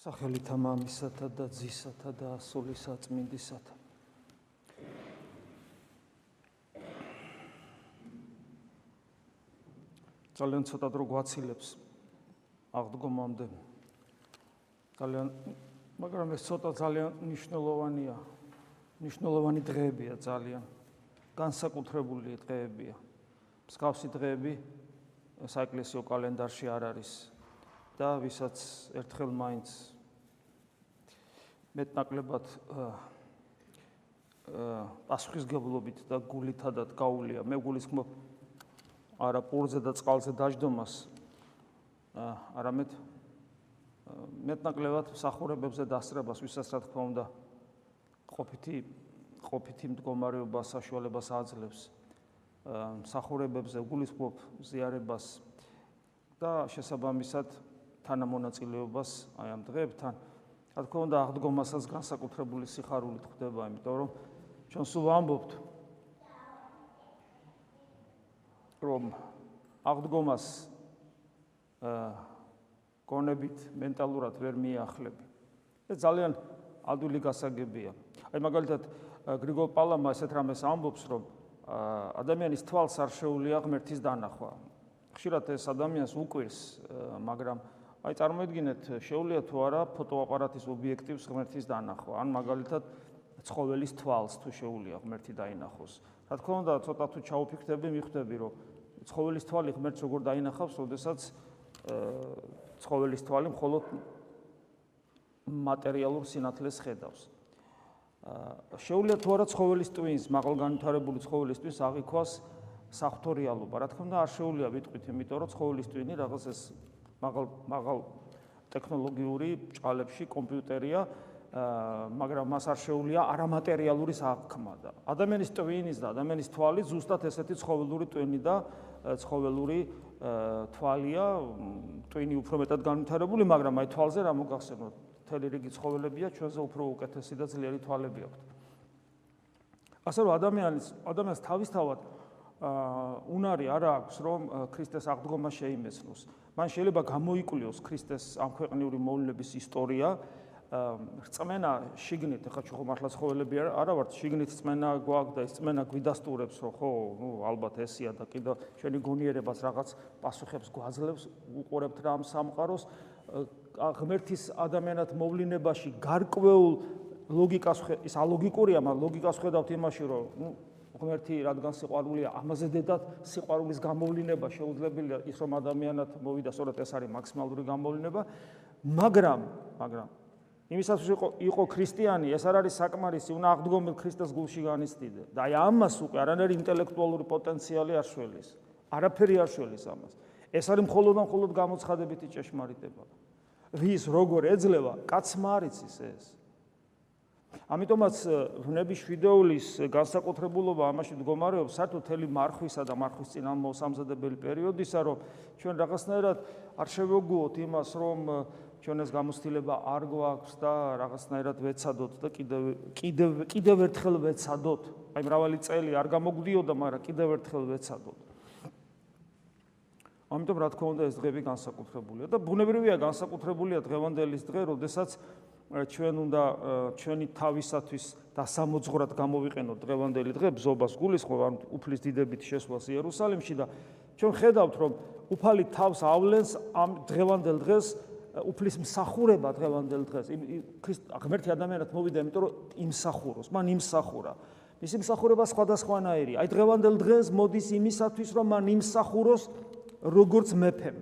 სახელითა მამისათა და ძისათა და სულისა წმინდისათა. ძალიან ცოტა დრო გვაცილებს აღდგომამდე. ძალიან მაგრამ ეს ცოტა ძალიან მნიშვნელოვანია. მნიშვნელოვანი დღეებია ძალიან. განსაკუთრებული დღეებია. მსგავსი დღეები საეკლესიო კალენდარში არ არის. და ვისაც ერთხელ მაინც მეტნაკლებად პასუხისგებლობით და გულითადად გაულია მე გულისხმობ არა პურზე და წყალზე დაждდომას არამედ მეტნაკლებად სახურებებზე დასწრებას ვისაც რა თქმა უნდა ყოფითი ყოფითი მდგომარეობა საშუალებას აძლევს. სახურებებზე გულისხმობ ზიარებას და შესაბამისად თანამონაწილეობას აი ამ დღეებთან. რა თქმა უნდა, აღდგომასაც განსაკუთრებული სიხარულით ხდება, იმიტომ რომ ჩვენ სულ ვამბობთ რომ აღდგომას აა გონებით მენტალურად ვერ მიახლები. ეს ძალიან ადვილი გასაგებია. აი მაგალითად გრიგოლ პალამა ესეთ რამეს ამბობს, რომ ადამიანის თვალს არ შეუძლია ღმერთის დანახვა. ხშირად ეს ადამიანს უკვირს, მაგრამ აი წარმოიდგინეთ, შეუძლია თუ არა ფოტოაპარატის ობიექტივს ღმერთის დანახვა, ან მაგალითად ცხოველის თვალს თუ შეუძლია ღმერთი დაინახოს. რა თქმა უნდა, ცოტა თუ ჩაუფიქრდები, მიხვდები, რომ ცხოველის თვალი ღმერთს როგორ დაინახავს, ოდესაც ცხოველის თვალი მხოლოდ მატერიალურ სინათლეს ხედავს. შეუძლია თუ არა ცხოველის ტვინს, მაღალგანვითარებული ცხოველის ტვინს აღიქვას საფრთხო რეალობა. რა თქმა უნდა, არ შეუძლია ვიტყვით, იმიტომ რომ ცხოველის ტვინი რაღაც ეს მაღალ მაღალ ტექნოლოგიური ჭალებში კომპიუტერია მაგრამ მას არ შეუძლია არამატერიალური საქმე და ადამიანის ტვინის და ადამიანის თვალი ზუსტად ესეთი ცხოველური ტვინი და ცხოველური თვალია ტვინი უფრო მეტად განვითარებული მაგრამ აი თვალზე რა მოგახსენოთ მთელი რიგი ცხოველებია ჩვენზე უფრო უკეთესი და ძლიერი თვალები აქვთ ასე რომ ადამიანის ადამიანს თავისთავად უნარი არ აქვს რომ ქრისტეს აღდგომა შეიმეცნოს. მან შეიძლება გამოიკვლიოს ქრისტეს ამ ქვეყნიური მოვლენების ისტორია. რწმენა შიგნით, ხა ჩვენ ხომ ახლა ცხოველები არა ვართ, შიგნით რწმენა გვაქვს და ეს რწმენა გვიდასტურებს, რომ ხო, ნუ ალბათ ესია და კიდევ ჩვენი გონიერებას რაღაც პასუხებს გვაძლევს, უყურებთ რა ამ სამყაროს ღმერთის ადამიანად მოვლენებაში გარკვეულ ლოგიკას ის ალოგიკურია, მაგრამ ლოგიკას ხედავთ იმაში, რომ ნუ ღმერთი რადგან სიყვარულია ამაზე დედათ სიყვარულის გამოვლინება შეუძლებელია. ის რომ ადამიანად მოვიდა სწორედ ეს არის მაქსიმალური გამოვლინება. მაგრამ მაგრამ იმისაც იყო იყო ქრისტიანი ეს არ არის საკმარისი უნდა აღდგომილ ქრისტეს გულში განიცდიდე. და აი ამას უკვე არანაირი ინტელექტუალური პოტენციალი არ შველის. არაფერი არ შველის ამას. ეს არის მხოლოდ და მხოლოდ გამოცხადებითი ჭეშმარიტება. ვის როგორ ეძლევა კაცმა არ იცის ეს ამიტომაც ვნების ვიდეოლის განსაკუთრებულობა ამაში მდგომარეობს საერთოდ თელი მარხვისა და მარხვის წინამოსამზადებელი პერიოდისა, რომ ჩვენ რაღაცნაირად არ შევეგუოთ იმას, რომ ჩვენ ეს გამოცდილება არ გვაქვს და რაღაცნაირად ვეცადოთ და კიდევ კიდევ კიდევ ერთხელ ვეცადოთ. აი მრავალი წელი არ გამოგვდიოდა, მაგრამ კიდევ ერთხელ ვეცადოთ. ამიტომ რა თქმა უნდა ეს დღეები განსაკუთრებულია და ბუნებრივია განსაკუთრებულია დღევანდელის დღე, როდესაც ჩვენ უნდა ჩვენი თავისათვის დასამოძღვრად გამოვიყენოთ დღევანდელი დღე ბზობას გულისხმობ ამ უფლის დიდებით შესვლას იერუსალიმში და ჩვენ ხედავთ რომ უფალი თავს ავლენს ამ დღევანდელ დღეს უფლის მსახურება დღევანდელ დღეს. ღმერთი ადამიანად მოვიდა იმიტომ რომ იმსახუროს მან იმსახურა მისი მსახურება სხვადასხვანაირი. აი დღევანდელ დღეს მოდის იმისათვის რომ მან იმსახუროს როგორც მეფემ.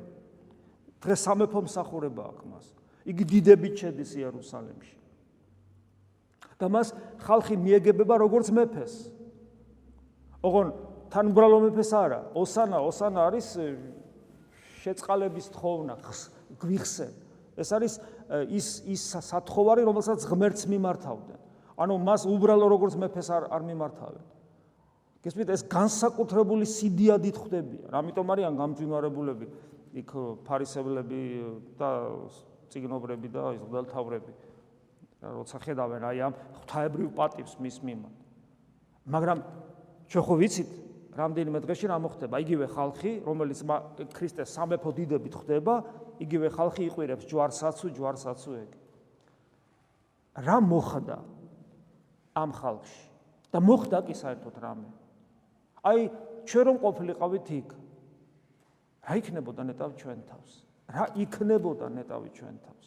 დღეს სამეფო მსახურება აქვს მას იგი დიდებით შედის იერუსალიმში. და მას ხალხი მიეგებება როგორც მეფეს. ოღონ თან უბრალო მეფეს არა, ოსანა, ოსანა არის შეწყალების თხოვნა, გვიხსე. ეს არის ის ის სათხოვარი, რომელსაც ღმერთს მიმართავდნენ. ანუ მას უბრალო როგორც მეფეს არ არ მიმართავენ. გესმით, ეს განსაკუთრებული სიდიადით ხდებიან. ამიტომ არიან გამძვინვარებულები იქ ფარისევლები და ციგნობრები და ის ღმერთთავრები როცა ხედავენ აი ამ ღვთაებრივ პატივს მის მიმართ მაგრამ ჩვენ ხო ვიცით რამდენიმე დღეში რა მოხდება? იგივე ხალხი რომელიც ქრისტეს სამეფო დიდებით ხდება იგივე ხალხი იყვირებს ჯვარსაცუ ჯვარსაცუ ეგ. რა მოხდა ამ ხალხში? და მოხდა კი საერთოდ რამე. აი ჩვენ რომ ყოფილიყავით იქ რა იქნებოდა ნეტავ ჩვენ თავს რა იქნებოდა ნეტავი ჩვენ თავს?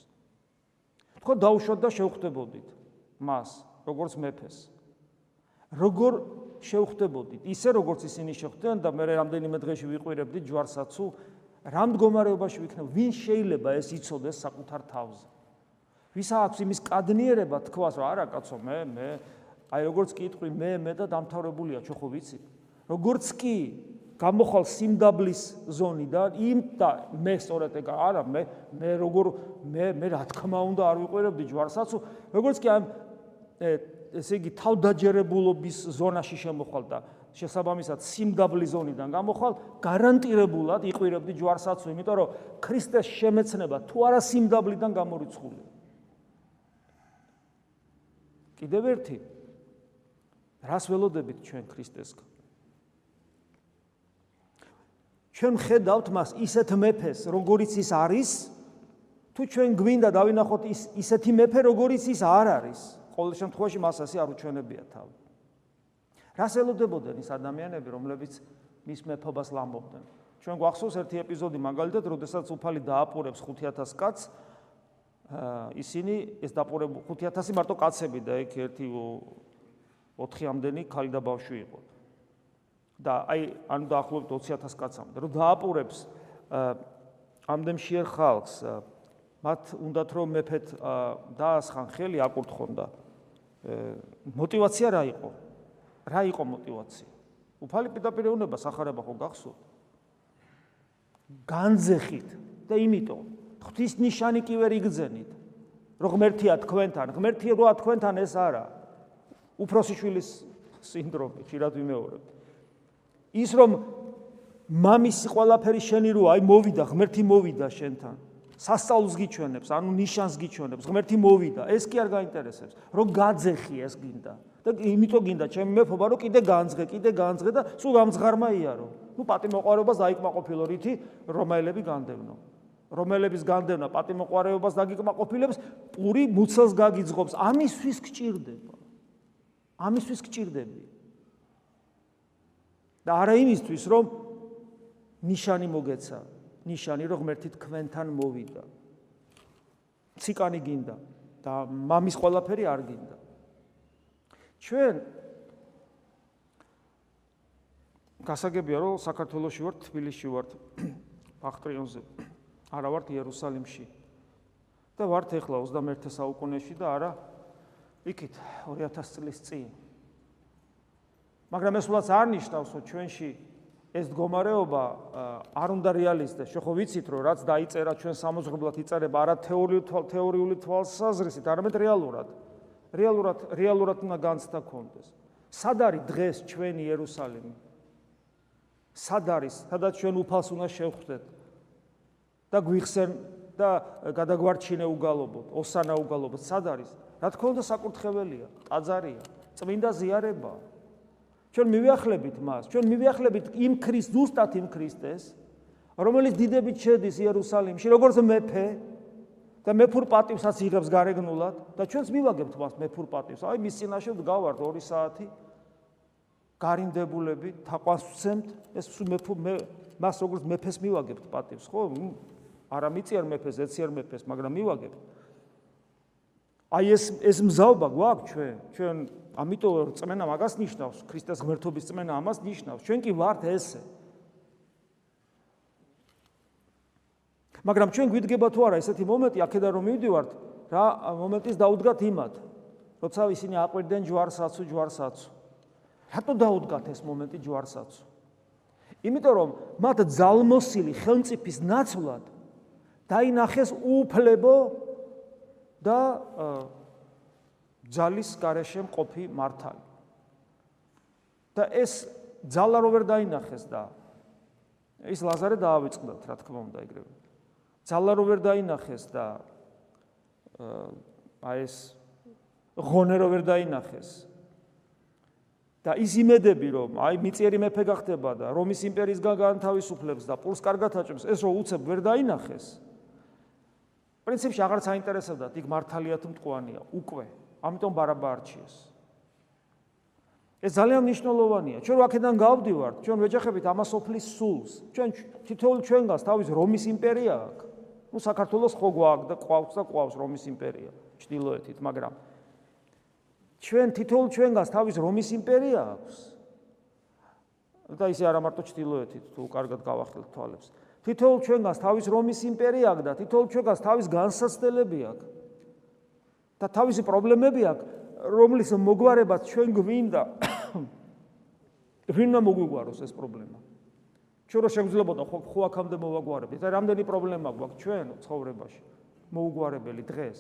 თქო დაუშვათ და შევხვდებოდით მას როგორც მეფეს. როგორ შევხვდებოდით? ისე როგორც ისინი შეხვდნენ და მე რამდენიმე დღეში ვიყვირებდი ჯვარსაცუ რა მდგომარეობაში ვიქნებ? ვინ შეიძლება ეს იცოდეს საკუთარ თავზე? ვის აქვს იმის კადნიერება თქვას რომ არა კაცო მე მე აი როგორც კიტყვი მე მე და დამთავრებულია ჩვენ ხო ვიცი. როგორც კი გამოხვალ სიმდაბლის ზონიდან იმ და მე სწორედ ეგ არა მე მე როგორ მე მე რა თქმა უნდა არ ვიყვერებდი ჯვარსაც როგორც კი ამ ესე იგი თავდაჯერებულობის ზონაში შემოხვალ და შესაბამისად სიმდაბლის ზონიდან გამოხვალ გარანტირებულად იყვირებდი ჯვარსაც იმიტომ რომ ქრისტეს შემეცნება თუ არა სიმდაბლიდან გამორიცხული. კიდევ ერთი რას ველოდებით ჩვენ ქრისტესგან ჩვენ ხედავთ მას ისეთ მეფეს, როგორიც ის არის, თუ ჩვენ გვინდა დავინახოთ ის ისეთი მეფე, როგორიც ის არ არის, ყოველ შემთხვევაში მას ასე არ უჩვენებია თავი. რას ელოდებოდნენ ის ადამიანები, რომლებიც მის მეფობას ლამბობდნენ? ჩვენ გვახსოვს ერთი ეპიზოდი მაგალითად, როდესაც უფალი დააპურებს 5000 კაცს, ისინი ეს დააპურებ 5000 მარტო კაცები და ეგ ერთი 4-ამდენი ქალი და ბავშვი იყო. და აი ანუ დაახლოებით 20000 კაცამდე რომ დააპურებს ამდენ შეერ ხალხს მათ უნდათ რომ მეფეთ დაასხან ხელი აკურთხონდა мотивация რა იყო? რა იყო мотивация უფალი პირდაპირ ეუნება сахарება ხო გახსოვთ? განძეხით და იმიტომ ღვთის ნიშანი კი ვერ იგძენით რომ ღმერთია თქვენთან ღმერთი როა თქვენთან ეს არა. უფროსი შვილის სინდრომი ხშირად ვიმეორებ. ის რომ მამის ყველაფერი შენი რო აი მოვიდა ღმერთი მოვიდა შენთან. სასწაულს გიჩვენებს ანუ ნიშანს გიჩვენებს ღმერთი მოვიდა. ეს კი არ გაინტერესებს რომ გაძეხი ეს გინდა. და იმიტომ გინდა ჩემი მეფობა რომ კიდე განძღე კიდე განძღე და სულ გამძღარმა იარო. ნუ პატიმოყარეობას დაიკმაყოფილო რითი? რომაელები განდევნო. რომელების განდევნა პატიმოყარეობას დაგიკმაყოფილებს პური მუცელს გაგიძღობს. ამისთვის გჭირდება? ამისთვის გჭირდები და არა იმისთვის, რომ ნიშანი მოგეცა, ნიშანი რომ ღმერთი თქვენთან მოვიდა. ციკანი გინდა და მამის ყველაფერი არ გინდა. ჩვენ გასაგებია რომ საქართველოსში ვართ, თბილისში ვართ, ბახტრიონზე. არა ვართ იერუსალიმში. და ვართ ახლა 21 საუკუნეში და არა იქით 2000 წლის წინ. მაგრამ ეს უბრალოდ არ ნიშნავს, რომ ჩვენში ეს მდგომარეობა არ უნდა რეალისტდეს. შეხო ვიცით, რომ რაც დაიწერა ჩვენ სამოძღვრებლად იწერება არა თეორიული თეორიული თვალსაზრისით, არამედ რეალურად. რეალურად რეალურად უნდა განცდა კონდეს. სად არის დღეს ჩვენი იერუსალიმი? სად არის? სადაც ჩვენ უფალს უნდა შევხვდეთ და გვიხსენ და გადაგვარჩინე უგალობოთ, ოსანა უგალობოთ. სად არის? რა თქმა უნდა საკურთხეველია, ტაძარია, წმინდა ზიარებაა. ჩვენ მივიახლებით მას, ჩვენ მივიახლებით იმ ქრის ზუსტად იმ ქრისტეს, რომელიც დიდებით შედის იერუსალიმში, როგორც მეფე და მეფურ პატივსაც იღებს გარეგნულად და ჩვენც მივაგებთ მას მეფურ პატივს. აი მის წინაშე ვდგავართ 2 საათი გარინდებულები, თაყვანს ვცემთ, ეს მეფუ მე მას როგორც მეფეს მივაგებთ პატივს, ხო? არა მიწიერ მეფეს, ეციერ მეფეს, მაგრამ მივაგებთ. აი ეს ეს მზაობა გვაქვს ჩვენ, ჩვენ ამიტომ წმენა მაგას ნიშნავს, ქრისტეს ღმერთობის წმენა ამას ნიშნავს. ჩვენ კი ვართ ესე. მაგრამ ჩვენ გვიდგება თუ არა ესეთი მომენტი, აქედან რომ მივდივართ, რა მომენტის დაუდგათ იმათ, როცა ისინი აყვირდნენ ჯვარსაცუ, ჯვარსაცუ. რატო დაუდგათ ეს მომენტი ჯვარსაცუ? იმიტომ რომ მათ ძალმოსილი ხელმწიფის ნაცვლად დაინახეს უფლებო და ძალის garaშე მყოფი მართალი. და ეს ძალა რო ვერ დაინახეს და ის ლაზარე დაავიწყდათ, რა თქმა უნდა, ეგრევე. ძალა რო ვერ დაინახეს და აი ეს ღონე რო ვერ დაინახეს. და ის იმედები რომ აი მიწიერი მეფე გახდება და რომის იმპერიის განთავისუფლებს და პულს კარგად აჭებს, ეს რო უცებ ვერ დაინახეს. პრინციპში აღარც აინტერესებდათ იქ მართალია თუ მტყუანია, უკვე. ამიტომ ბარაბა არჩიეს. ეს ძალიან მნიშვნელოვანია. ჩვენ ვაკედან გავდივართ, ჩვენ ვეჯახებით ამასოფლის სულს. ჩვენ თითოეულ ჩვენგანს თავის რომის იმპერია აქვს. ну საქართველოს ხო გვაქვს და ყვავს და ყვავს რომის იმპერია ჭtildeოეთით, მაგრამ ჩვენ თითოეულ ჩვენგანს თავის რომის იმპერია აქვს. და ისე არა მარტო ჭtildeოეთით, თუ კარგად გავახილთ თვალებს. თითოეულ ჩვენგანს თავის რომის იმპერია აქვს და თითოეულ ჩვენგანს თავის განსაცდელები აქვს. და თავისი პრობლემები აქვს, რომლის მოგვარებაც ჩვენ გვინდა ვინმა მოგვიგვაროს ეს პრობლემა? ჩვენ რო შეგვიძლებოდა ხო ხო აქამდე მოვაგვარებით? და რამდენი პრობლემა გვაქვს ჩვენ ცხოვრებაში? მოუგვარებელი დღეს.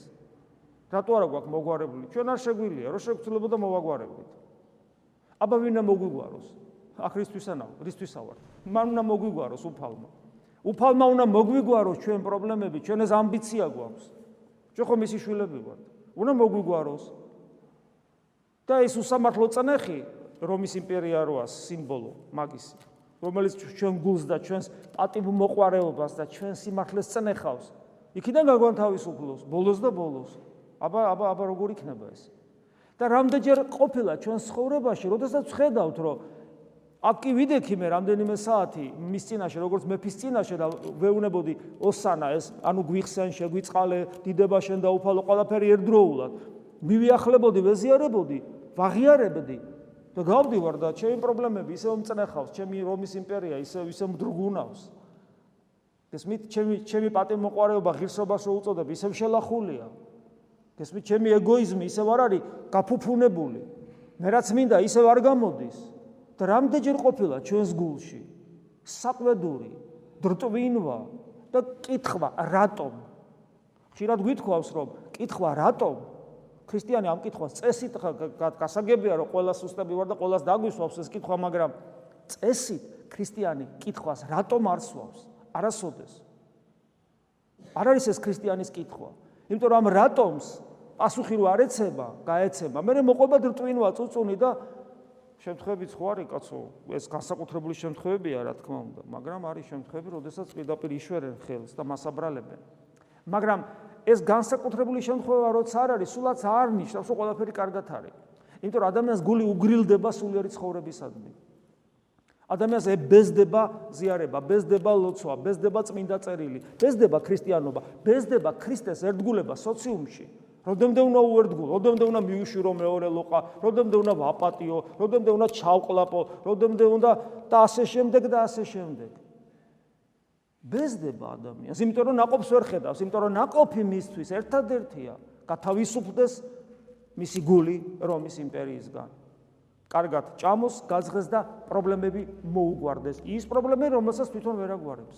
რატო არა გვაქვს მოგვარებული? ჩვენ არ შეგვილია, რო შეგვიძლებოდა მოვაგვარებით. აბა ვინმა მოგვიგვაროს? ახრისთვისანა, რისთვისა ვარ? მან უნდა მოგვიგვაროს უფალმა. უფალმა უნდა მოგვიგვაროს ჩვენ პრობლემები, ჩვენ ეს ამბიცია გვაქვს. ჩვენ ხო მისი შვილები ვართ. უნდა მოგვიგვაროს. და ეს უსამართლო წნეხი რომის იმპერია როა სიმბოლო მაგისი რომელიც ჩვენ გულს და ჩვენს პატივ მოყარეობას და ჩვენ სიმართლეს წნეხავს იქიდან გაგვანთავისუფლოს ბოლოს და ბოლოს აბა აბა აბა როგორ იქნება ეს და რამდენჯერ ყოფილა ჩვენ ცხოვრებაში როდესაც ხედავთ რომ აქ კი ვიდექი მე რამდენიმე საათი მის წინაშე როგორც მეფის წინაშე და ვეუნებოდი ოსანა ეს ანუ გვიხსენ შეგვიწყალე დიდება შენ და უფალო ყველაფერი ერთდროულად მივიახლებოდი ვეზიარებოდი ვაღიარებდი და გავდივარ და ჩემი პრობლემები ისევ მწნეხავს, ჩემი რომის იმპერია ისევ ისევ მდრგუნავს. გესმით, ჩემი ჩემი პატიმოყარეობა ღირსობას რო უწოდებ, ისევ შელახულია. გესმით, ჩემი ეგოიზმი ისევ არ არის გაფუფუნებული. მე რაც მინდა, ისევ არ გამოდის. და რამდენჯერ ყოფილა ჩვენს გულში? საყვედური, დრტვინვა და კითხვა, რატომ? ხშირად გვითხოვს, რომ კითხვა რატომ? ქრისტიანი ამ კითხვას წესით გასაგებია რომ ყველა სუსტები ვარ და ყოველას დაგვისვავს ეს კითხვა მაგრამ წესით ქრისტიანი კითხვას რატომ არ სვავს არასოდეს. არ არის ეს ქრისტიანის კითხვა. იმიტომ რომ ამ რატომს პასუხი რო არ ეცება გაეცება მე მოყვება დრტვინვა წუწუნი და შემთხვევებიც ხო არის კაცო ეს განსაკუთრებული შემთხვევებია რა თქმა უნდა მაგრამ არის შემთხვევები როდესაც პირდაპირ იშვერენ ხელს და მასაბრალებენ მაგრამ ეს განსაკუთრებული შემთხვევა როცა არ არის, სულაც არ ნიშნავს, რომ ყველაფერი კარგად არის. იმიტომ რომ ადამიანს გული უგრილდება სულიერი ცხოვრებისადმი. ადამიანს ებეზდება ზიარება, ბეზდება ლოცვა, ბეზდება წმინდა წერილი, ბეზდება ქრისტიანობა, ბეზდება ქრისტეს ერთგულება სოციუმში. როდემდე უნდა უერთგულ, როდემდე უნდა მიუშირო მეორე ლოყა, როდემდე უნდა ვაპატიო, როდემდე უნდა ჩავყლაპო, როდემდე უნდა და ასე შემდეგ და ასე შემდეგ. ბეზდება ადამიანს, იმიტომ რომ ناقობს ვერ ხედავს, იმიტომ რომ ناقოფი მისთვის ერთადერთია, გათავისუფლდეს მისი გული რომის იმპერიისგან. კარგად ჭამოს, გაძღეს და პრობლემები მოუგვარდეს. ის პრობლემები, რომელსაც თვითონ ვერ აგვარებს.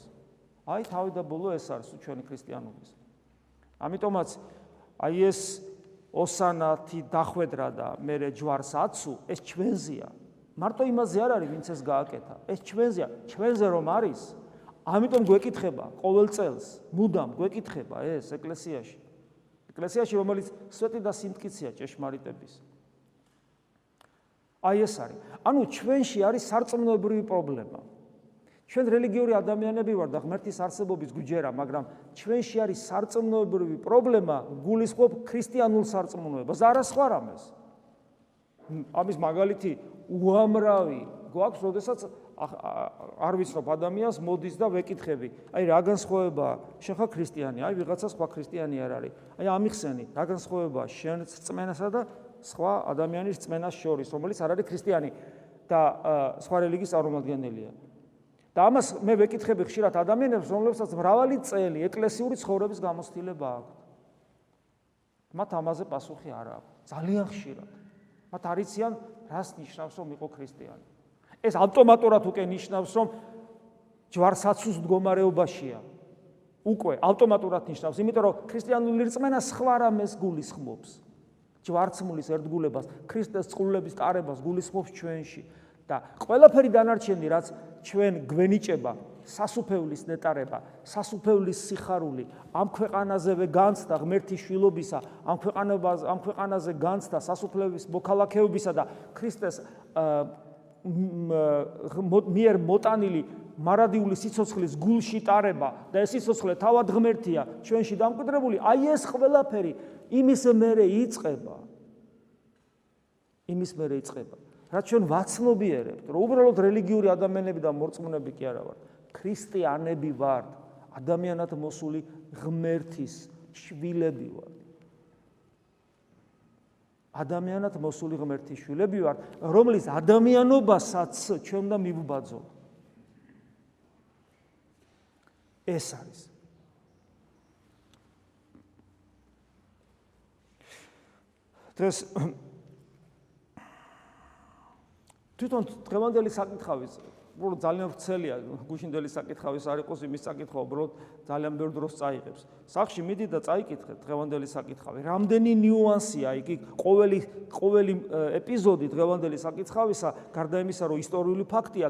აი თავი და ბოლო ეს არის ჩვენი ქრისტიანობის. ამიტომაც აი ეს ოსანათი დახვედრა და მე ჯვარს აცუ, ეს ჩვენზია. მარტო იმაზე არ არის, ვინც ეს გააკეთა. ეს ჩვენზია, ჩვენზე რომ არის, ამიტომ გვეკითხება ყოველ წელს, მუდამ გვეკითხება ეს ეკლესიაში. ეკლესიაში რომელიც სვეტი და სიმტკიცეა ჭეშმარიტების. აი ეს არის. ანუ ჩვენში არის სარწმუნოებრივი პრობლემა. ჩვენ რელიგიური ადამიანები ვართ და ღმერთის არსებობის გვიჯერა, მაგრამ ჩვენში არის სარწმუნოებრივი პრობლემა გულისხმობ ქრისტიანულ სარწმუნოებას, არა სხვა რამეს. ამის მაგალითი უამრავი გვაქვს, როდესაც არ ვიცნობ ადამიანს მოდის და ვეკითხები. აი რა განსხვავება შენ ხარ ქრისტიანი, აი ვიღაცა სხვა ქრისტიანი არ არის. აი ამიხსენი, რა განსხვავება შენ წმენასა და სხვა ადამიანის წმენას შორის, რომელიც არ არის ქრისტიანი და სხვა რელიგიის წარმომადგენელია. და ამას მე ვეკითხები ხშირად ადამიანებს, რომლებსაც მრავალი წელი ეკლესიური ცხოვრების გამოცდილება აქვს. მათ ამაზე პასუხი არ აქვს. ძალიან ხშირად. მათ არიციან, რას ნიშნავს რომ იყო ქრისტიანი. ეს ავტომატურად უკვე ნიშნავს, რომ ჯვარსაცუს მდგომარეობაშია. უკვე ავტომატურად ნიშნავს, იმიტომ რომ ქრისტიანული რწმენა სხვა რამეს გულისხმობს. ჯვარცმულის ერთგულებას, ქრისტეს წყლების ტარებას გულისხმობს ჩვენში და ყველაფერი დანარჩენი, რაც ჩვენ გვენიჭება, სასუფეულის ნეტარება, სასუფეულის სიხარული, ამ ქვეყანაზევე განცდა ღმერთის შვილობისა, ამ ქვეყანებას, ამ ქვეყანაზე განცდა სასუფლების მოქალაქეობისა და ქრისტეს მიერ მოტანილი მარადიული სიცოცხლის გულში ტარება და ეს სიცოცხლე თავად ღმერთია ჩვენში დამკვიდრებული აი ეს ყველაფერი იმის მერე იწება იმის მერე იწება. რაც ჩვენ ვაცნობიერებთ, რომ უბრალოდ რელიგიური ადამიანები და მორწმუნეები კი არა ვართ. ქრისტიანები ვართ, ადამიანად მოსული ღმერთის შვილები ვართ. ადამიანად მოსული ღმერთის შვილები ვართ, რომლის ადამიანობასაც ჩვენ უნდა მივუბაძოთ. ეს არის დღეს თვითონ დღევანდელი საკითხავიც უბრალოდ ძალიან ვრცელია გუშინდელი საკითხავის არ იყოს იმის საკითხა უბრალოდ ძალიან ბევრ დროს წაიღებს. სახში მიდი და წაიკითხე დღევანდელი საკითხავი. რამდენი ნიუანსია იქ ყოველი ყოველი ეპიზოდი დღევანდელი საკითხავისა, გარდა იმისა, რომ ისტორიული ფაქტია,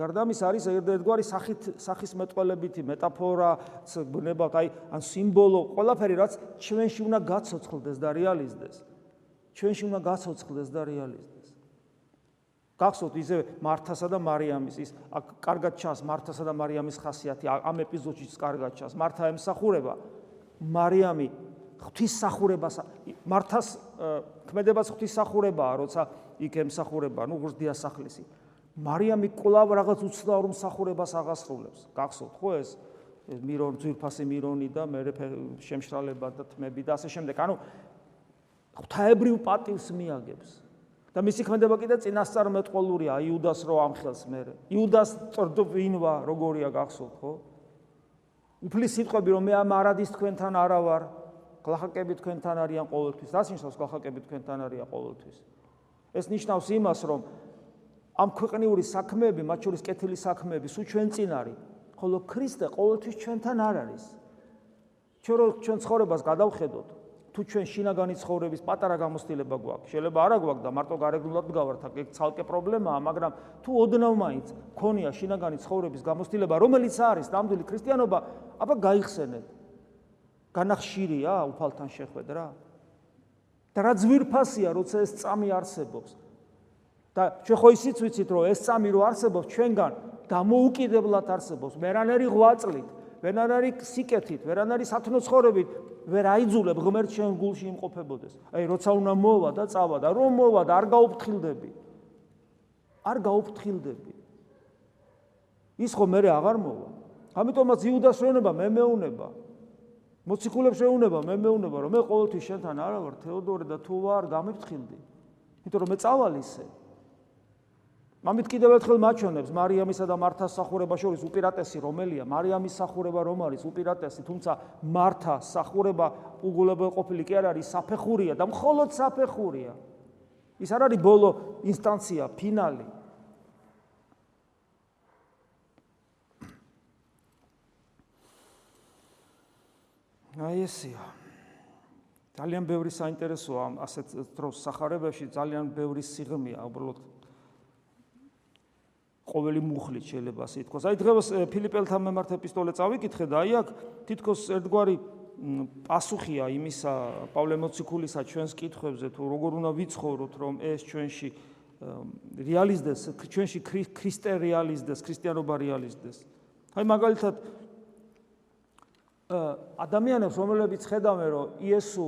გარდა ამისა არის ერთგვარი სახით სახის მეტყველებითი მეტაფორა, ბუნებრივად აი ან სიმბოლო, ყველაფერი რაც ჩვენში უნდა გაცოცხლდეს და რეალიზდეს. ჩვენში უნდა გაცოცხლდეს და რეალიზდეს. გახსოვთ ისე მართასა და მარიამის ის კარგად ჩანს მართასა და მარიამის ხასიათი ამ ეპიზოდშიც კარგად ჩანს. მართა ემსახურება. მარიამი ღვთისმსახურებას მართას ქმედებას ღვთისმსახურებაა როცა იქ ემსახურება ნუ ღრდია სახლისი. მარიამი კვლავ რაღაც უცნაურ მსახურებას აღასრულებს. გახსოვთ ხო ეს მირონ ძვირფასი მირონი და მე შემშრალება და თმები და ასე შემდეგ. ანუ ღვთაებრივ პატივს მიაგებს და მისი ქმედება კიდე წინასწარმეტყოლურია იუდას რო ამხელს მე. იუდას წერდო ვინვა, როგორია გახსოვთ, ხო? უფლის სიტყვები რომ მე ამ არადის თქვენთან არა ვარ, გლახაკები თქვენთან არიან ყოველთვის. რას ნიშნავს გლახაკები თქვენთან არიან ყოველთვის? ეს ნიშნავს იმას, რომ ამ ქვეყნიური საქმეები, მათ შორის კეთილი საქმეები, სულ ჩვენ წინ არის, ხოლო ქრისტე ყოველთვის ჩვენთან არ არის. ჩვენ რო ჩვენ ცხოვრებას გადავხედოთ, თუ ჩვენ შინაგანი ცხოვრების პატარა გამოცდილება გვაქვს, შეიძლება არა გვაქვს და მარტო გარეგნულად გავართ, აქ ცალკე პრობლემაა, მაგრამ თუ ოდნავ მაინც ქონია შინაგანი ცხოვრების გამოცდილება, რომელიც არის ნამდვილი ქრისტიანობა, აბა გაიხსენეთ. განახშირია უფალთან შეხვედრა? და რა ძვირფასია, როცა ეს წამი არსებობს. და ჩვენ ხო ისიც ვიცით, რომ ეს წამი რო არსებობს ჩვენგან, დამოუკიდებლად არსებობს, მერანერი ღვაწლით, ვერანარი სიკეთით, ვერანარი სათნო ცხოვრებით, ვერ აიძულებ ღმერთ შენ გულში იმყოფებოდეს. აი, როცა უნდა მოვა და წავა და რომ მოვა და არ გაუფრთხილდები. არ გაუფრთხილდები. ის ხო მე აღარ მოვა. ამიტომაც იუდას შეუნება მე მეუნება. მოციქულებს შეუნება მე მეუნება, რომ მე ყოველთვის შენთან არა ვარ, თეოდორე და თუ ვარ, გამიფრთხილდი. იმიტომ რომ მე წავალისე. მამით კიდევ ერთხელ მაჩვენებს მარიამისა და მართას სახურება შორის უპირატესი რომელია? მარიამის სახურება რომ არის უპირატესი, თუმცა მართას სახურება უგულებელ ყოფილი კი არ არის, საფეხურია და მხოლოდ საფეხურია. ის არ არის ბოლო ინსტანცია, ფინალი. აი ესია. ძალიან ბევრი საინტერესოა ამ ასეთ დროს სახარებებში, ძალიან ბევრი სიღრმეა, უბრალოდ ყოველი მუხლით შეიძლება ასე ითქვას. აი დღეს ფილიპელთან მიმართ ეპისტოლე წავიკითხე და აი აქ თითქოს ერთგვარი პასუხია იმისა პავლე მოციქულისა ჩვენს კითხვებზე თუ როგორ უნდა ვიცხოვროთ რომ ეს ჩვენში რეალიზდეს ჩვენში ქრისტე რეალიზდეს ქრისტიანობა რეალიზდეს. აი მაგალითად ადამიანებს რომლებიც ხედავენ რომ იესო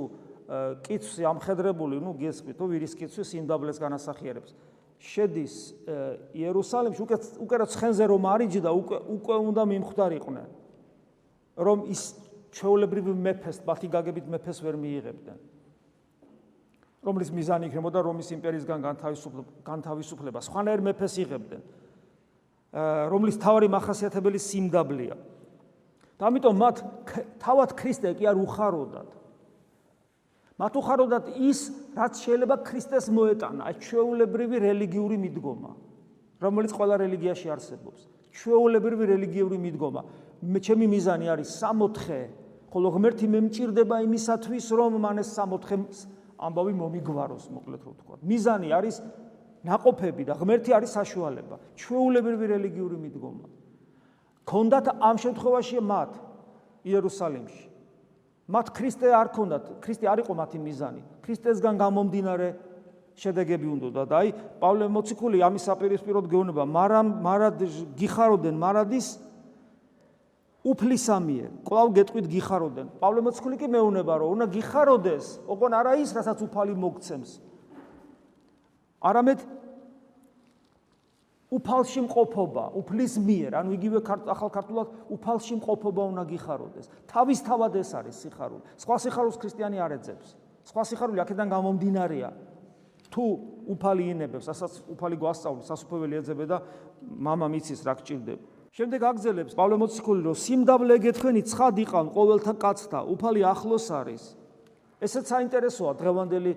კითხვის ამხედრებული ნუ გესმით თუ ვირის კითხვის სიმდაბლეს განასახიერებს. შედის იერუსალიმში უკვე უკვე ცხენზე რომ არიჯდა უკვე უკვე უნდა მიმხვდარიყვნენ რომ ის ჩეულებრივი მეფეს ბათი გაგებით მეფეს ვერ მიიღებდნენ. რომლის მიზანი იქნებოდა რომის იმპერიისგან განთავისუფლება. სხვანაირ მეფეს იღებდნენ. რომლის თავი მახასიათებელი სიმდაბლეა და ამიტომ მათ თავად ქრისტე კი არ უხაროდათ მათ უხაროდათ ის, რაც შეიძლება ქრისტეს მოეტანა, აი ჩვეულებრივი რელიგიური მიდგომა, რომელიც ყველა რელიგიაში არსებობს. ჩვეულებრივი რელიგიური მიდგომა. ჩემი მიზანი არის 6-4, ხოლო ღმერთი მე მჭირდება იმისათვის, რომ მან ეს 6-4 ამბავი მომიგვაროს, მოკლედ რო ვთქვა. მიზანი არის ناقოფები და ღმერთი არის საშუალება, ჩვეულებრივი რელიგიური მიდგომა. ქონდათ ამ შემთხვევაში მათ იერუსალიმში მათ ქრისტე არ ქონდათ, ქრისტე არ იყო მათი მიზანი. ქრისტესგან გამომდინარე შედეგები უნდა და აი პავლე მოციქული ამის საპირისპიროდ გეუბნება, მარამ მარად გიხაროდენ მარადის უფლისამიერ. კვლავ გეტყვით გიხაროდენ. პავლე მოციქული კი მეუბნება, რომ უნდა გიხაროდეს, ოღონ არა ის, რასაც უფალი მოგცემს. არამედ უფალში მყოფობა, უფლის მიერ, ანუ იგივე ახალ ქართულად უფალში მყოფობა უნდა გიხაროდეს. თავისთავად ეს არის სიხარული. სხვა სიხარულს ქრისტიანი არ ეძებს. სხვა სიხარული აქედან გამომდინარეა. თუ უფალი ინებებს, ასაც უფალი გვასწავლის, სასופეველი ეძებე და мама მიცის რა გჭირდება. შემდეგ აგზელებს პავლე მოციქული რომ სიმდაბლე გეთქვენი ცხად იყავ ყოველთა კაცთა, უფალი ახლოს არის. ესეც საინტერესოა დღევანდელი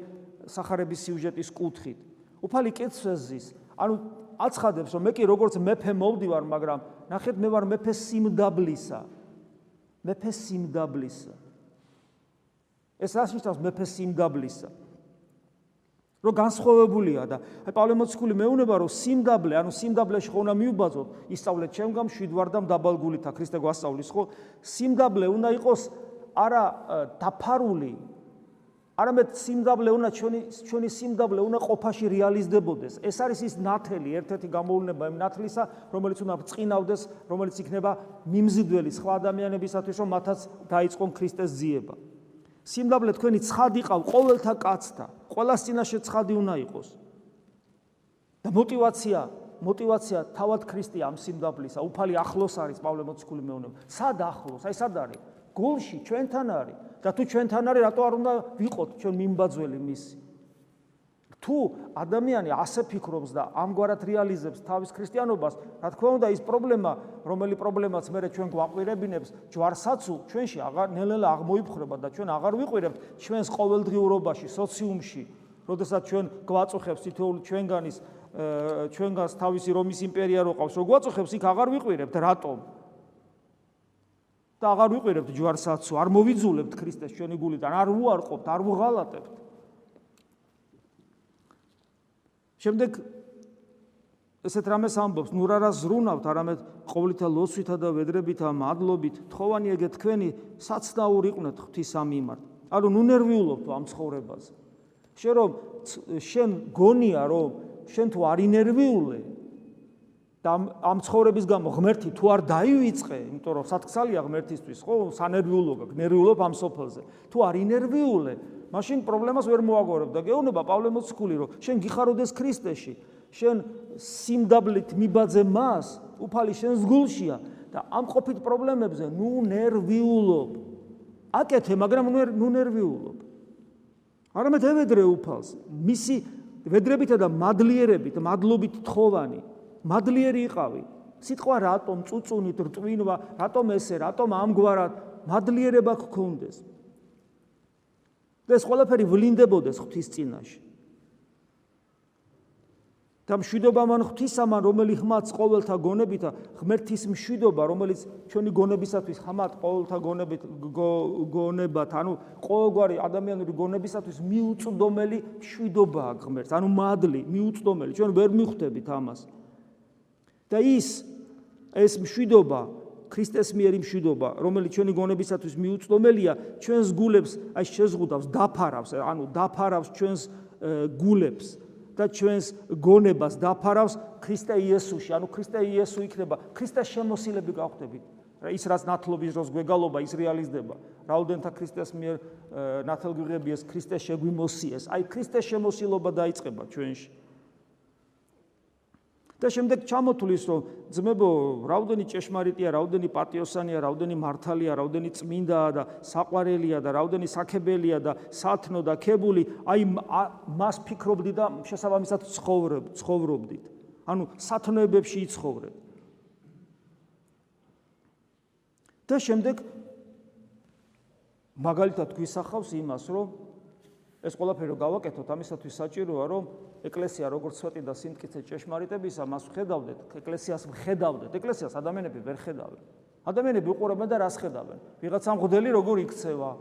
სახარების სიუჟეტის კუთხით. უფალი კეთს ზის, ანუ აცხადებს, რომ მე კი როგორც მეფე მოვდივარ, მაგრამ ნახეთ, მე ვარ მეფე სიმდაბლისა. მეფე სიმდაბლისა. ეს რას ნიშნავს მეფე სიმდაბლისა? რომ განსხვავებულია და აი პავლე მოციქული მეუნება რომ სიმდაბლე, ანუ სიმდაბლეში ხო უნდა მიუბაძოთ, ისწავლეთ ჩემგან შვიდვარ და დაბალგულითა ქრისტე გვასწავლის ხო? სიმდაბლე უნდა იყოს არა დაფარული არამედ სიმდაბლე უნდა ჩვენი ჩვენი სიმდაბლე უნდა ყოფაში რეალიზდებოდეს. ეს არის ის ნათელი, ერთ-ერთი გამოვლენა იმ ნათლისა, რომელიც უნდა წინავდეს, რომელიც იქნება მიმზიდველი სხვა ადამიანებისათვის, რომ მათაც დაიწყონ ქრისტეს ძიება. სიმდაბლე თქვენი ცხადი ყავ ყოველთა კაცთა, ყოველას წინაშე ცხადი უნდა იყოს. და мотиваცია, мотиваცია თავად ქრისტე ამ სიმდაბლისა, უფალი ახლოს არის პავლე მოციქული მეუბნება. სად ახლოს? აი სად არის? გულში, ჩვენთან არის. და თუ ჩვენთან არის, რატო არ უნდა ვიყოთ ჩვენ მიმბაძველი მისი? თუ ადამიანი ასე ფიქრობს და ამგვარად რეალიზებს თავის ქრისტიანობას, რა თქმა უნდა, ის პრობლემა, რომელი პრობლემაც მე ჩვენ გვაყვირებინებს, ჯვარსაცულ ჩვენში აღარ ნელ-ნელა აღმოიფხრება და ჩვენ აღარ ვიყვირებთ ჩვენს ყოველდღიურობაში, სოციუმში, როდესაც ჩვენ გვაწუხებს თითოეული ჩვენგანის ჩვენგანს თავისი რომის იმპერია რო ყავს, რო გვაწუხებს, იქ აღარ ვიყვირებთ რატომ? და აღარ ვიყვირებთ ჯვარსაცო, არ მოვიძულებთ ქრისტეს ჩვენი გულიდან, არ უარყოფთ, არ ვღალატებთ. შემდეგ ესეთ რამეს ამბობს, ნუ რა ზრუნავთ, არამედ ყოვლითა ლოცვითა და ვედრებითა მადლობით, თხოვანი ეგეთ თქვენი საცნაური იყვნეთ ღვთის ამ მიმართ. ანუ ნუ ნერვიულობთ ამ ცხოვრებაზე. შენ რომ შენ გონია რომ შენ თუ არ ინერვიულე, და ამ ცხოვრების გამო ღმერთი თუ არ დაივიწყე, იმიტომ რომ სათქცალია ღმერთისთვის, ხო, სანერვიულო გაქვს, ნერვიულობ ამ სოფელზე. თუ არ ინერვიულე, მაშინ პრობლემას ვერ მოაგორებ და გეუბნება პავლე მოციქული, რომ შენ გიხაროდეს ქრისტეში, შენ სიმდაბლით მიბაძე მას, უფალი შენს გულშია და ამ ყოფით პრობლემებზე ნუ ნერვიულობ. აკეთე, მაგრამ ნუ ნერვიულობ. არამედ ევედრე უფალს, მისი ვედრებითა და მადლიერებით, მადლობით თხოვანი მადლიერი იყავი. სიტყვა რატომ წუწუნით რტვინვა, რატომ ესე, რატომ ამგვარად მადლიერება გქონდეს? და ეს ყველაფერი ვლინდებოდეს ღვთის წინაშე. და მშვიდობა მან ღვთისამან, რომელიც ხმაც ყოველთა გონებითა, ღმერთის მშვიდობა, რომელიც ჩვენი გონებისათვის ხმათ ყოველთა გონებით გონებათ, ანუ ყოველგვარი ადამიანური გონებისათვის მიუწვდომელი მშვიდობაა ღმერთს, ანუ მადლი, მიუწვდომელი. ჩვენ ვერ მიხვდებით ამას. და ის ეს მშვიდობა ქრისტეს მიერ მშვიდობა რომელიც ჩვენი გონებისათვის მიუწვდომელია ჩვენს გულებს აი შეზღუდავს დაფარავს ანუ დაფარავს ჩვენს გულებს და ჩვენს გონებას დაფარავს ქრისტე იესოში ანუ ქრისტე იესო იქნება ქრისტეს შემოსილები გავხდებით. ის რაც ნათლობის დროს გვეგალობა ის რეალიზდება. რაუდენთა ქრისტეს მიერ ნათლგვიღები ეს ქრისტეს შეგვიმოსიეს. აი ქრისტეს შემოსილობა დაიწყება ჩვენში და შემდეგ ჩამოთulis რომ ძმებო, რაუდენი ჭეშმარიტია, რაუდენი პატიოსანია, რაუდენი მართალია, რაუდენი წმინდაა და საყვარელია და რაუდენი საქებელია და სათნო და ქებული, აი მას ფიქრობდი და შესაბამისად ცხოვრობ, ცხოვრობდით. ანუ სათნოებებში იცხოვრებ. და შემდეგ მაგალითად გვისახავს იმას, რომ ეს ყველაფერი გავაკეთოთ, ამისათვის საჭიროა, რომ ეკლესია როგორც სვეტი და სიმტკიცე ჭეშმარიტებისა, მას ხედავდეთ, ეკლესიას ხედავდეთ. ეკლესიას ადამიანები ვერ ხედავენ. ადამიანები უყურებენ და რას ხედავენ? ვიღაცა მღვდელი როგორ იქცევა?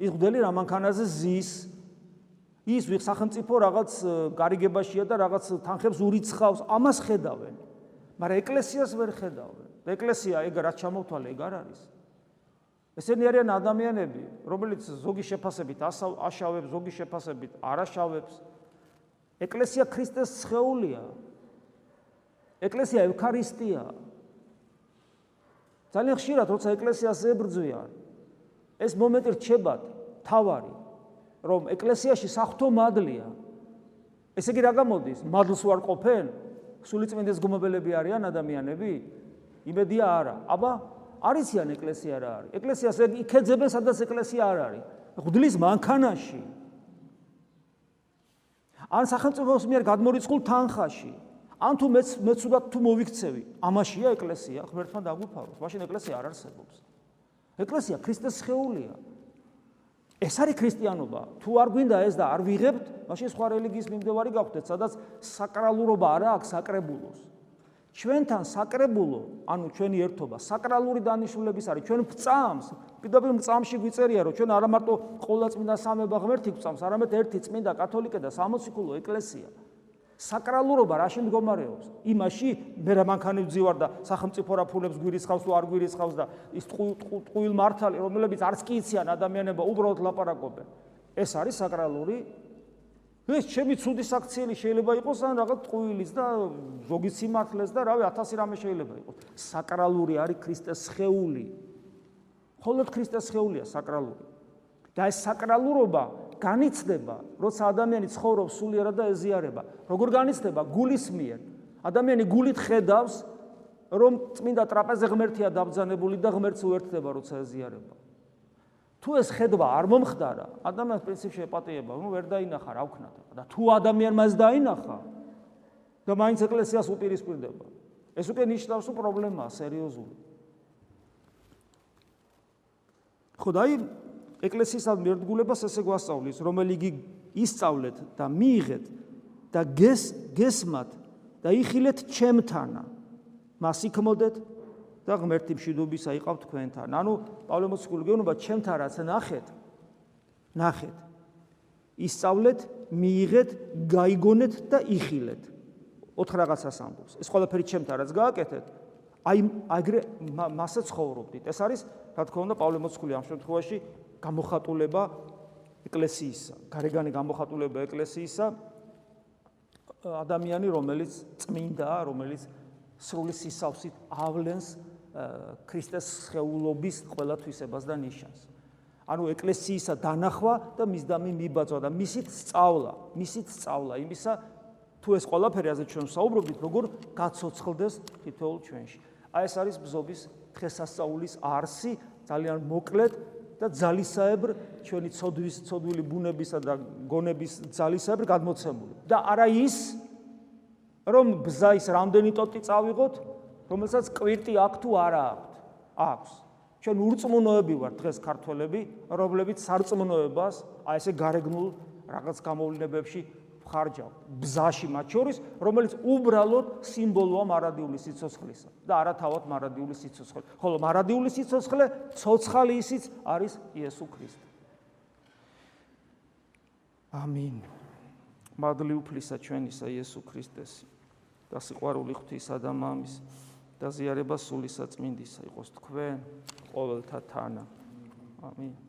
ის მღვდელი რა მანქანაზე ზის? ის ვიღ სახელმწიფო რაღაც გარიგებაშია და რაღაც თანხებს ურიცხავს, ამას ხედავენ. მაგრამ ეკლესიას ვერ ხედავენ. ეკლესია ეგ რაც ჩამოვთვალე, ეგ არ არის. ესენი არიან ადამიანები, რომელიც ზოგი შეფასებით აშავებს, ზოგი შეფასებით არაშავებს. ეკლესია ქრისტეს სხეულია. ეკლესია ევქარისტია. ძალიან ხშირად როცა ეკლესიას ებრძვიან, ეს მომენტი რჩება თავარი, რომ ეკლესიაში საფრთხო მადლია. ესე იგი რა გამოდის? მადლს ვარ ყოფენ? სულიწმინდის გუმობელები არიან ადამიანები? იმედია არა. აბა არიციან ეკლესია რა არის? ეკლესიას იქეძებენ სადაც ეკლესია არ არის. ღვდლის მანქანაში. ან სახელმწიფოს მიერ გადმორიცხულ თანხაში. ან თუ მეც მეცუდად თუ მოვიქცევი, ამაშია ეკლესია, ღმერთმა დაგვიფაროს. მაშინ ეკლესია არ არსებობს. ეკლესია ქრისტეს შეეულია. ეს არის ქრისტიანობა. თუ არ გვინდა ეს და არ ვიღებთ, მაშინ სხვა რელიგიის მიმდევარი გავხდეთ, სადაც საკრალურობა არა აქვს საკრებულოს. ჩვენთან საკრებულო, ანუ ჩვენი ერთობა, საკრალური დანიშნულების არის. ჩვენ ვწამს, პირდაპირ მწამში გვიწერია, რომ ჩვენ არა მარტო ყოვლადწმინდა სამება ღმერთი გვწამს, არამედ ერთი წმინდა კათოლიკე და სამოციქულო ეკლესია. საკრალურობა რაში მდგომარეობს? იმაში მე რა მანქანებს ძივარ და სახელმწიფო რა ფულებს გვირისხავს თუ არ გვირისხავს და ის ტყუილ მართალი, რომლებიც არც კი იციან ადამიანებო, უბრალოდ ლაპარაკობენ. ეს არის საკრალური ეს ჩემი ცუდი საქციელი შეიძლება იყოს ან რაღაც ტყუილის და ზოგი სიმართლეს და რავი 1000 რამე შეიძლება იყოს. საკრალური არის ქრისტეს სხეული. მხოლოდ ქრისტეს სხეულია საკრალური. და ეს საკრალურობა განიცდება, როცა ადამიანი ცხოვრობს სულიერად და ეზიარება. როგორ განიცდება? გულის მიერ. ადამიანი გულით ხედავს, რომ წმინდა ტრაპეზე ღმერთია დაბძანებული და ღმერთს უერთდება, როცა ეზიარება. თუ ეს ხედვა არ მომხდარა, ადამიანს პრინციპში ეპატიება, ნუ ვერ დაინახა რა ვქნა და თუ ადამიანმა ეს დაინახა და მაინც ეკლესიას უპირისპირდება. ეს უკვე ნიშნავს, რომ პრობლემაა სერიოზული. ხოდაი ეკლესიის ამერდგულებას ესე გვასწავლის, რომ იგი ისწავლეთ და მიიღეთ და გეს გესმათ და იხილეთ ჩემთანა. მას იქმოდეთ და ღმერთი მშვიდობისა იყავ თქვენთან. ანუ პავლე მოციქული გეუბნება ჩემთან რაც ნახეთ. ნახეთ. ისწავლეთ, მიიღეთ, გაიგონეთ და იხილეთ. ოთხ რაღაცას ამბობს. ეს ყველაფერი ჩემთან რაც გააკეთეთ, აი აგრე მასე ცხოვრობდით. ეს არის, რა თქმა უნდა, პავლე მოციქული ამ შემთხვევაში გამოხატულება ეკლესიისა, გარეგანი გამოხატულება ეკლესიისა ადამიანი, რომელიც წმინდაა, რომელიც სრული სისავსით ავლენს ქრისტეს შეეულობის ყველა თვისებას და ნიშანს. ანუ ეკლესიისა დანახვა და მისდამი მიბაძვა და მისით სწავლა, მისით სწავლა იმისა თუ ეს ყველაფერი ასე ჩვენ საუბრობთ, როგორ გაცოცხლდეს თითოეულ ჩვენში. აი ეს არის ბზობის დღესასწაულის არსი, ძალიან მოკლედ და ძალისაებრ ჩვენი ცოდვის, ცოდვილი ბუნებისა და გონების ძალისაებრ გადმოცემული. და არა ის რომ ბზაის რამდენი ტოტი წავიღოთ, რომელსაც კვირტი აქვს თუ არა აქვს. აქვს. ჩვენ ურწმუნოები ვართ დღეს ქართველები, რომლებიც სარწმუნოებას აი ესე გარეგნულ რაღაც გამოვლენებებში ხარჯავთ. ბზაში მათ შორის, რომელიც უბრალოდ სიმბოლოა მარადიული სიცოცხლისა და არა თავად მარადიული სიცოცხლე. ხოლო მარადიული სიცოცხლე, ცოცხალი ისიც არის იესო ქრისტე. ამინ. მადლი უფლისა ჩვენისა იესო ქრისტეს და სიყვარული ღვთისა და მამის და ზიარება სული საწმინდისა იყოს თქვენ ყოველთა თანა. ამინ.